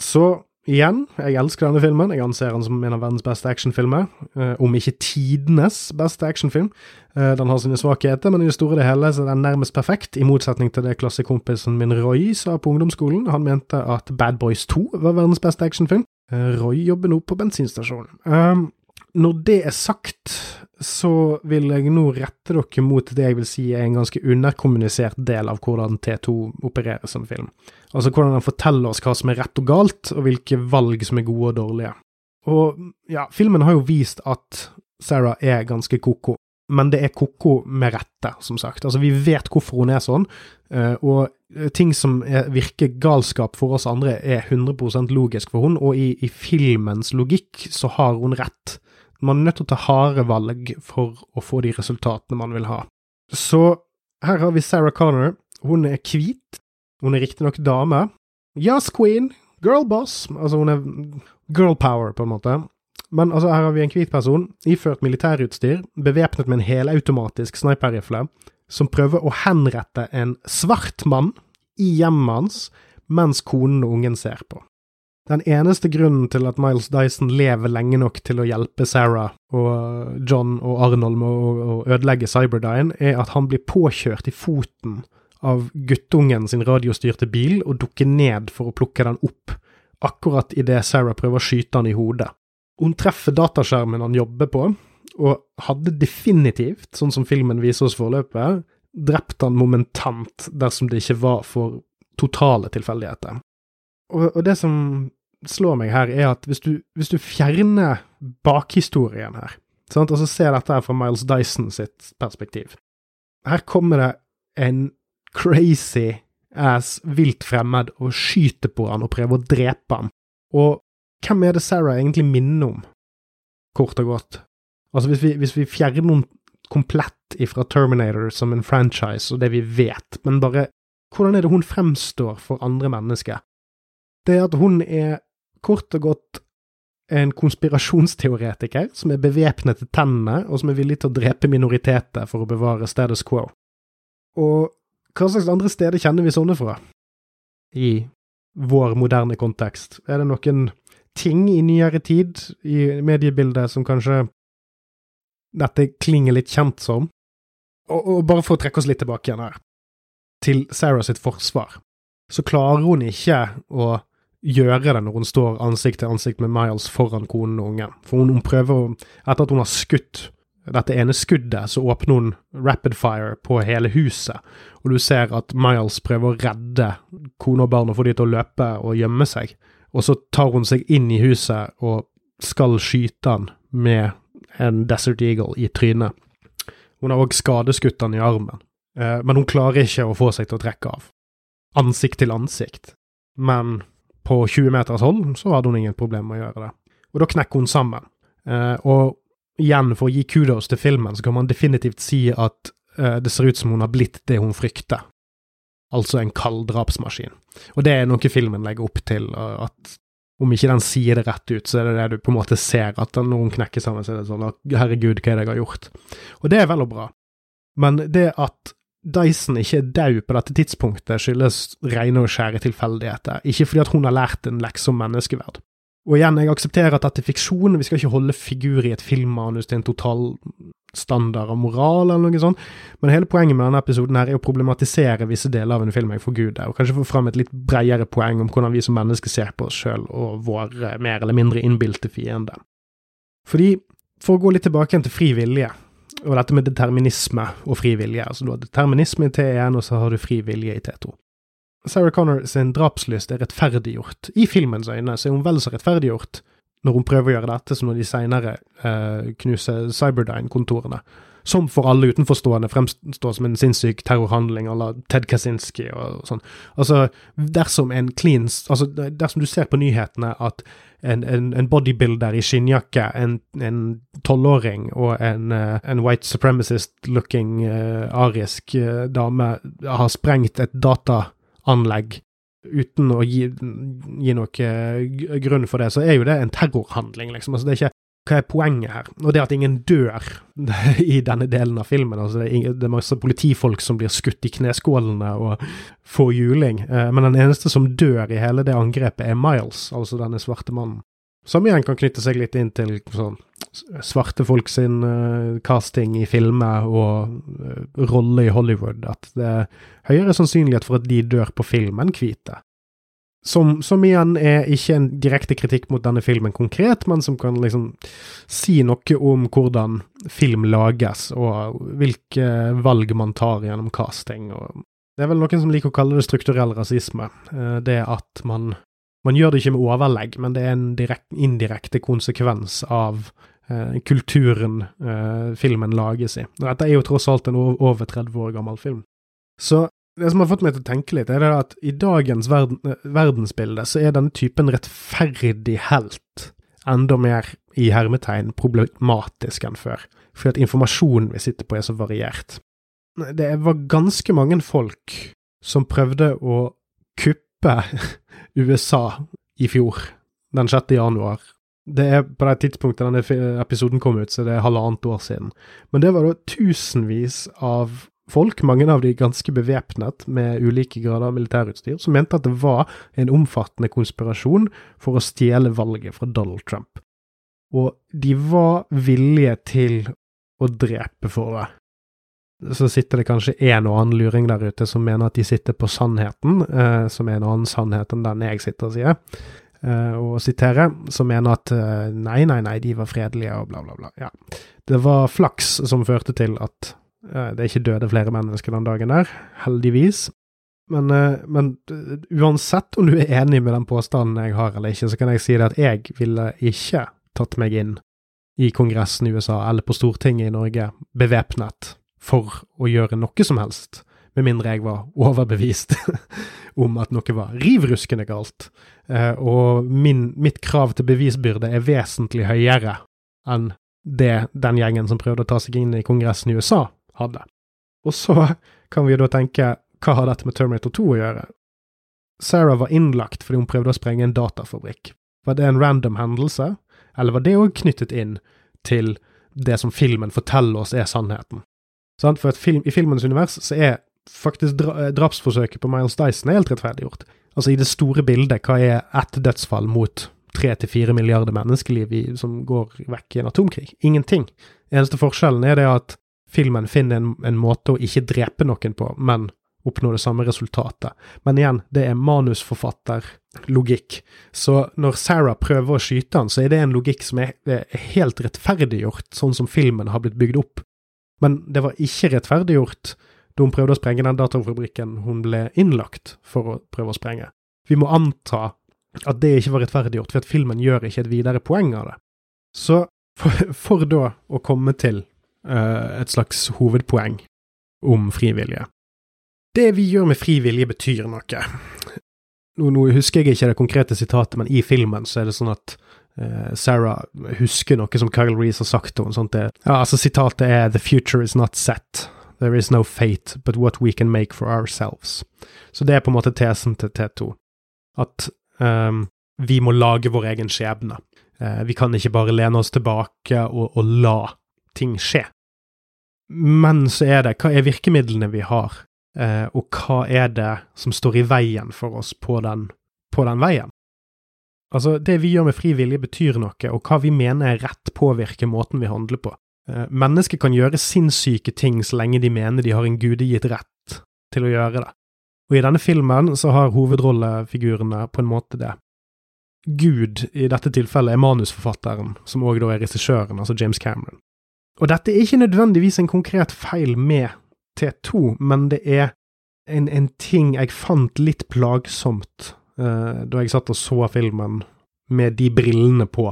Så igjen, jeg elsker denne filmen. Jeg anser den som en av verdens beste actionfilmer. Eh, om ikke tidenes beste actionfilm. Eh, den har sine svakheter, men i det store og det hele så er den nærmest perfekt, i motsetning til det klassekompisen min Roy sa på ungdomsskolen. Han mente at Bad Boys 2 var verdens beste actionfilm. Eh, Roy jobber nå på bensinstasjonen. Um, når det er sagt, så vil jeg nå rette dere mot det jeg vil si er en ganske underkommunisert del av hvordan T2 opererer som film. Altså hvordan den forteller oss hva som er rett og galt, og hvilke valg som er gode og dårlige. Og ja, filmen har jo vist at Sarah er ganske ko-ko, men det er ko-ko med rette, som sagt. Altså, vi vet hvorfor hun er sånn, eh, og ting som virker galskap for oss andre, er 100% logisk for hun, og i, i filmens logikk så har hun rett. Man er nødt til å ta harde valg for å få de resultatene man vil ha. Så her har vi Sarah Connor. Hun er hvit. Hun er riktignok dame. Yes, queen. Girl boss. Altså, hun er girl power, på en måte. Men altså, her har vi en hvit person, iført militærutstyr, bevæpnet med en helautomatisk sniperrifle, som prøver å henrette en svart mann i hjemmet hans mens konen og ungen ser på. Den eneste grunnen til at Miles Dyson lever lenge nok til å hjelpe Sarah og John og Arnold med å, ødelegge Cyberdyne, er at han blir påkjørt i foten av guttungen sin radiostyrte bil og dukker ned for å plukke den opp, akkurat idet Sarah prøver å skyte han i hodet. Hun treffer dataskjermen han jobber på, og hadde definitivt, sånn som filmen viser oss forløpet, drept han momentant dersom det ikke var for totale tilfeldigheter. Og, det som slår meg her, er at hvis du, hvis du fjerner bakhistorien her, sant, og så ser dette her fra Miles Dyson sitt perspektiv Her kommer det en crazy ass vilt fremmed og skyter på han og prøver å drepe han. Og hvem er det Sarah egentlig minner om, kort og godt? Altså, hvis vi, hvis vi fjerner noen komplett ifra Terminator som en franchise og det vi vet, men bare hvordan er det hun fremstår for andre mennesker? Det er at hun er kort og godt en konspirasjonsteoretiker som er bevæpnet til tennene, og som er villig til å drepe minoriteter for å bevare status quo. Og hva slags andre steder kjenner vi sånne fra? I vår moderne kontekst? Er det noen ting i nyere tid i mediebildet som kanskje dette klinger litt kjent som? Og, og bare for å trekke oss litt tilbake igjen her, til Sarah sitt forsvar, så klarer hun ikke å gjøre det når hun står ansikt til ansikt med Miles foran konen og ungen. For hun, hun prøver å Etter at hun har skutt dette ene skuddet, så åpner hun rapid fire på hele huset, og du ser at Miles prøver å redde kone og barn og få de til å løpe og gjemme seg. Og så tar hun seg inn i huset og skal skyte han med en Desert Eagle i trynet. Hun har òg skadeskutt han i armen, eh, men hun klarer ikke å få seg til å trekke av. Ansikt til ansikt. Men på 20 meters hold så hadde hun ingen problem med å gjøre det. Og da knekker hun sammen. Eh, og igjen, for å gi kudos til filmen, så kan man definitivt si at eh, det ser ut som hun har blitt det hun frykter. Altså en kald drapsmaskin. Og det er noe filmen legger opp til, at om ikke den sier det rett ut, så er det det du på en måte ser, at når hun knekker sammen, så er det sånn at herregud, hva er det jeg har gjort? Og det er vel og bra. Men det at Dyson ikke er død på dette tidspunktet, skyldes rene og skjære tilfeldigheter, ikke fordi at hun har lært en lekse om menneskeverd. Og igjen, jeg aksepterer at dette er fiksjon, vi skal ikke holde figur i et filmmanus til en total standard av moral, eller noe sånt, men hele poenget med denne episoden her er å problematisere visse deler av en film jeg forguder, og kanskje få fram et litt bredere poeng om hvordan vi som mennesker ser på oss sjøl og våre mer eller mindre innbilte fiender. Fordi, for å gå litt tilbake igjen til fri vilje, og dette med determinisme og frivillige. altså du har determinisme i T1, og så har du frivillige i T2. Sarah Connor sin drapslyst er rettferdiggjort. I filmens øyne så er hun vel så rettferdiggjort når hun prøver å gjøre dette, som når de seinere eh, knuser Cyberdyne-kontorene. Som for alle utenforstående fremstår som en sinnssyk terrorhandling à la Ted Kaczynski og sånn. Altså, dersom en clean Altså, dersom du ser på nyhetene at en, en, en bodybuilder i skinnjakke, en tolvåring og en, uh, en, white supremacist-looking uh, arisk uh, dame har sprengt et data anlegg uten å gi, gi noe eh, grunn for det, så er jo det en terrorhandling, liksom. Altså, det er ikke hva er poenget her? Og det at ingen dør i denne delen av filmen. altså Det er, det er masse politifolk som blir skutt i kneskålene og får juling. Eh, men den eneste som dør i hele det angrepet, er Miles, altså denne svarte mannen. Som igjen kan knytte seg litt inn til sånn, svarte folk sin uh, casting i filmer og uh, rolle i Hollywood. At det er høyere sannsynlighet for at de dør på film enn hvite. Som, som, igjen er ikke en direkte kritikk mot denne filmen konkret, men som kan liksom si noe om hvordan film lages, og hvilke valg man tar gjennom casting. Og det er vel noen som liker å kalle det strukturell rasisme. Uh, det at man man gjør det ikke med overlegg, men det er en direkt, indirekte konsekvens av eh, kulturen eh, filmen lages i. Dette er jo tross alt en over 30 år gammel film. Så det som har fått meg til å tenke litt, er at i dagens verden, verdensbilde så er denne typen rettferdig helt enda mer i hermetegn problematisk enn før, fordi at informasjonen vi sitter på er så variert. Det var ganske mange folk som prøvde å kuppe USA i fjor, den 6. januar. Det er på det tidspunktet denne episoden kom ut, så det er halvannet år siden. Men det var da tusenvis av folk, mange av de ganske bevæpnet med ulike grader av militærutstyr, som mente at det var en omfattende konspirasjon for å stjele valget fra Donald Trump. Og de var villige til å drepe for det så sitter det kanskje en og annen luring der ute som mener at de sitter på sannheten, eh, som er en annen sannhet enn den jeg sitter og sier, eh, og siterer, som mener at eh, nei, nei, nei, de var fredelige og bla, bla, bla. Ja. Det var flaks som førte til at eh, er ikke døde flere mennesker den dagen der, heldigvis. Men, eh, men, eh, uansett om du er enig med den påstanden jeg har eller ikke, så kan jeg si det at jeg ville ikke tatt meg inn i Kongressen i USA eller på Stortinget i Norge bevæpnet for å gjøre noe som helst, med mindre jeg var overbevist om at noe var rivruskende galt. Og min, mitt krav til bevisbyrde er vesentlig høyere enn det den gjengen som prøvde å ta seg inn i Kongressen i USA, hadde. Og så kan vi jo da tenke, hva har dette med Terminator 2 å gjøre? Sarah var innlagt fordi hun prøvde å sprenge en datafabrikk. Var det en random hendelse, eller var det òg knyttet inn til det som filmen forteller oss er sannheten? For film, i filmens univers så er faktisk dra, eh, drapsforsøket på Miles Dyson helt rettferdiggjort. Altså, i det store bildet, hva er ett dødsfall mot tre til fire milliarder menneskeliv i, som går vekk i en atomkrig? Ingenting. Eneste forskjellen er det at filmen finner en, en måte å ikke drepe noen på, men oppnå det samme resultatet. Men igjen, det er manusforfatterlogikk. Så når Sarah prøver å skyte han, så er det en logikk som er, er helt rettferdiggjort, sånn som filmen har blitt bygd opp. Men det var ikke rettferdiggjort da hun prøvde å sprenge den datafabrikken hun ble innlagt for å prøve å sprenge. Vi må anta at det ikke var rettferdiggjort, for at filmen gjør ikke et videre poeng av det. Så for, for da å komme til et slags hovedpoeng om frivillige. Det vi gjør med frivillige, betyr noe. Nå, nå, husker jeg ikke det konkrete sitatet, men i filmen så er det sånn at uh, Sarah husker noe som Kyle Reece har sagt til henne. Ja, altså Sitatet er 'The future is not set'. There is no fate but what we can make for ourselves. Så det er på en måte tesen til T2. At um, vi må lage vår egen skjebne. Uh, vi kan ikke bare lene oss tilbake og, og, la ting skje. Men så er det, hva er virkemidlene vi har, uh, og hva er det som står i veien for oss på den, på den veien? Altså, det vi gjør med fri vilje betyr noe, og hva vi mener er rett påvirker måten vi handler på. Eh, mennesker kan gjøre sinnssyke ting så lenge de mener de har en gudegitt rett til å gjøre det. Og i denne filmen så har hovedrollefigurene på en måte det. Gud, i dette tilfellet, er manusforfatteren, som òg da er regissøren, altså James Cameron. Og dette er ikke nødvendigvis en konkret feil med T2, men det er en, en ting jeg fant litt plagsomt uh, da jeg satt og så filmen med de brillene på,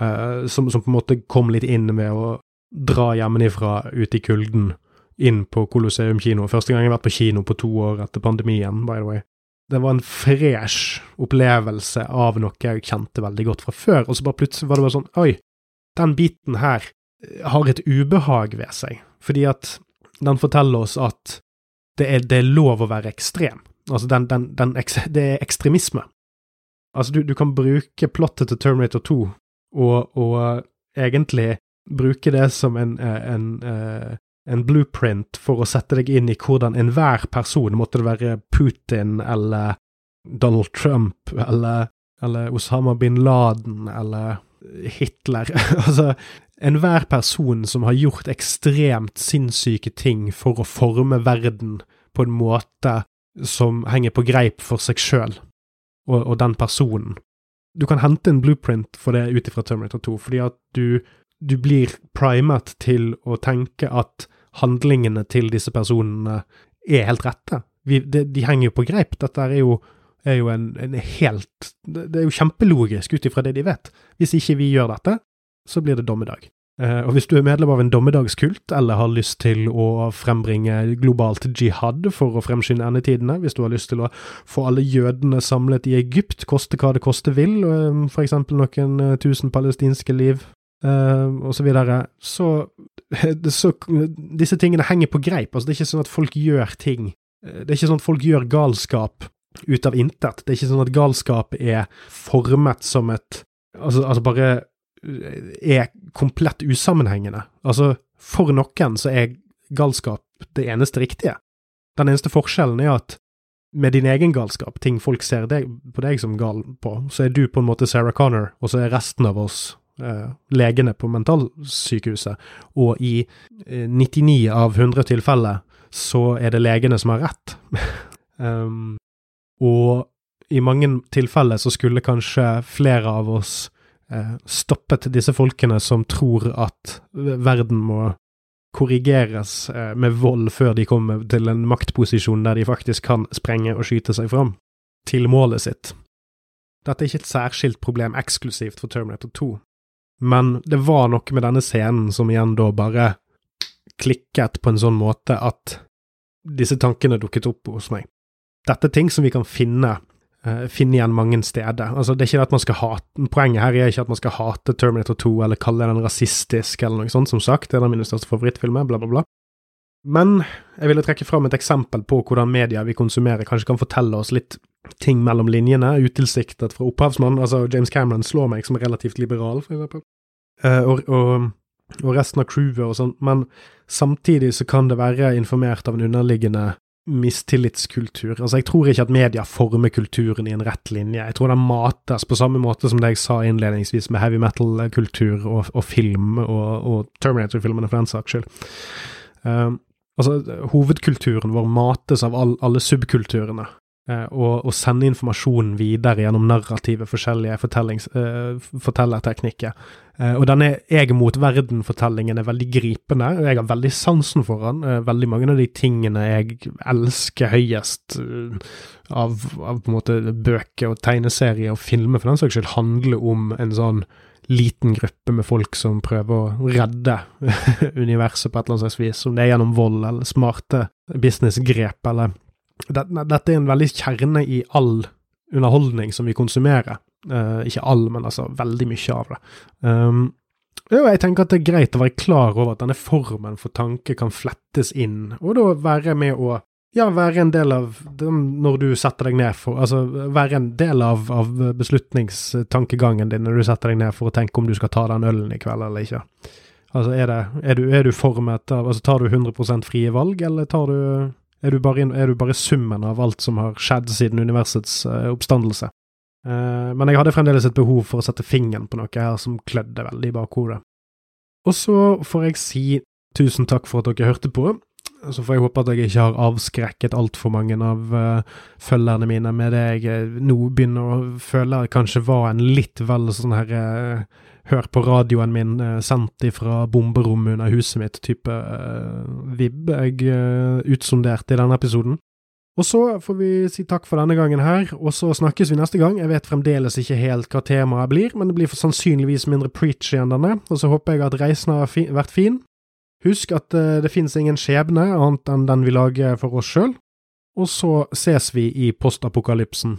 uh, som, som, på en måte kom litt inn ved å dra hjemmefra ut i kulden, inn på Colosseum kino. Første gang jeg har vært på kino på to år etter pandemien, by the way. Det var en fresh opplevelse av noe jeg kjente veldig godt fra før, og så bare plutselig var det bare sånn Oi, den biten her har et ubehag ved seg, fordi at den forteller oss at det er, det er lov å være ekstrem. Altså, den, den, den, det er ekstremisme. Altså, du, du kan bruke plottet til Terminator 2 og, og egentlig bruke det som en, eh, en, eh, en, blueprint for å sette deg inn i hvordan enhver person, måtte det være Putin eller Donald Trump eller, eller Osama bin Laden eller Hitler Altså, enhver person som har gjort ekstremt sinnssyke ting for å forme verden på en måte som henger på greip for seg sjøl og, og, den personen. Du kan hente en blueprint for det ut ifra Terminator 2, fordi at du du blir primet til å tenke at handlingene til disse personene er helt rette. Vi, de, de, henger jo på greip. Dette er jo, er jo en, en, helt Det er jo kjempelogisk ut ifra det de vet. Hvis ikke vi gjør dette, så blir det dommedag. Eh, og hvis du er medlem av en dommedagskult, eller har lyst til å frembringe globalt jihad for å fremskynde endetidene, hvis du har lyst til å få alle jødene samlet i Egypt, koste hva det koste vil, eh, for eksempel noen eh, tusen palestinske liv, og så videre, så, så Disse tingene henger på greip. Altså, det er ikke sånn at folk gjør ting Det er ikke sånn at folk gjør galskap ut av intet. Det er ikke sånn at galskap er formet som et Altså, altså bare er komplett usammenhengende. Altså, for noen så er galskap det eneste riktige. Den eneste forskjellen er at med din egen galskap, ting folk ser deg, på deg som gal på, så er du på en måte Sarah Connor, og så er resten av oss eh, legene på mentalsykehuset, og i eh, 99 av 100 tilfeller så er det legene som har rett. um, og i mange tilfeller så skulle kanskje flere av oss stoppet disse folkene som tror at verden må korrigeres eh, med vold før de kommer til en maktposisjon der de faktisk kan sprenge og skyte seg fram til målet sitt. Dette er ikke et særskilt problem eksklusivt for Terminator 2. Men det var noe med denne scenen som igjen da bare klikket på en sånn måte at disse tankene dukket opp hos meg. Dette er ting som vi kan finne, finne igjen mange steder. Altså, det er ikke at man skal hate, Poenget her er ikke at man skal hate Terminator 2 eller kalle den rasistisk eller noe sånt, som sagt. Det er en av mine største favorittfilmer, bla, bla, bla. Men jeg ville trekke fram et eksempel på hvordan media vi konsumerer, kanskje kan fortelle oss litt ting mellom linjene, utilsiktet fra opphavsmannen. Altså, James Cameron slår meg som relativt liberal, for eksempel. Uh, og, og, og, resten av crewet og sånn, men samtidig så kan det være informert av en underliggende mistillitskultur. Altså, jeg tror ikke at media former kulturen i en rett linje. Jeg tror den mates på samme måte som det jeg sa innledningsvis med heavy metal-kultur og, og, film, og, og Terminator-filmene for den saks skyld. Um, altså, hovedkulturen vår mates av all, alle subkulturene. Uh, og, og sende informasjonen videre gjennom narrative, forskjellige uh, fortellerteknikker. Uh, og denne jeg mot verden-fortellingen er veldig gripende, og jeg har veldig sansen for den. veldig mange av de tingene jeg elsker høyest av, av, på en måte bøker og tegneserier og filmer, for den saks skyld, handler om en sånn liten gruppe med folk som prøver å redde universet på et eller annet slags vis, om det er gjennom vold eller smarte businessgrep, eller Dette er en veldig kjerne i all underholdning som vi konsumerer. Uh, ikke all, men altså veldig mye av det. Um, jo, jeg tenker at det er greit å være klar over at denne formen for tanke kan flettes inn, og da være med å ja, være en del av når du setter deg ned for Altså være en del av, av beslutningstankegangen din når du setter deg ned for å tenke om du skal ta den ølen i kveld eller ikke. Altså, er, det, er, du, er du formet av Altså, tar du 100% frie valg, eller tar du er du, bare, er du bare summen av alt som har skjedd siden universets uh, oppstandelse? Uh, men jeg hadde fremdeles et behov for å sette fingeren på noe her som klødde veldig i bakhodet. Og så får jeg si tusen takk for at dere hørte på. Så får jeg håpe at jeg ikke har avskrekket altfor mange av uh, følgerne mine med det jeg nå begynner å føle kanskje var en litt vel sånn her hør på radioen min eh, sendt ifra bomberommet under huset mitt, type uh, vib jeg uh, utsonderte i denne episoden. Og så får vi si takk for denne gangen her, og så snakkes vi neste gang. Jeg vet fremdeles ikke helt hva temaet blir, men det blir sannsynligvis mindre preachy enn denne, og så håper jeg at reisen har fi vært fin. Husk at det finnes ingen skjebne annet enn den vi lager for oss sjøl, og så ses vi i postapokalypsen.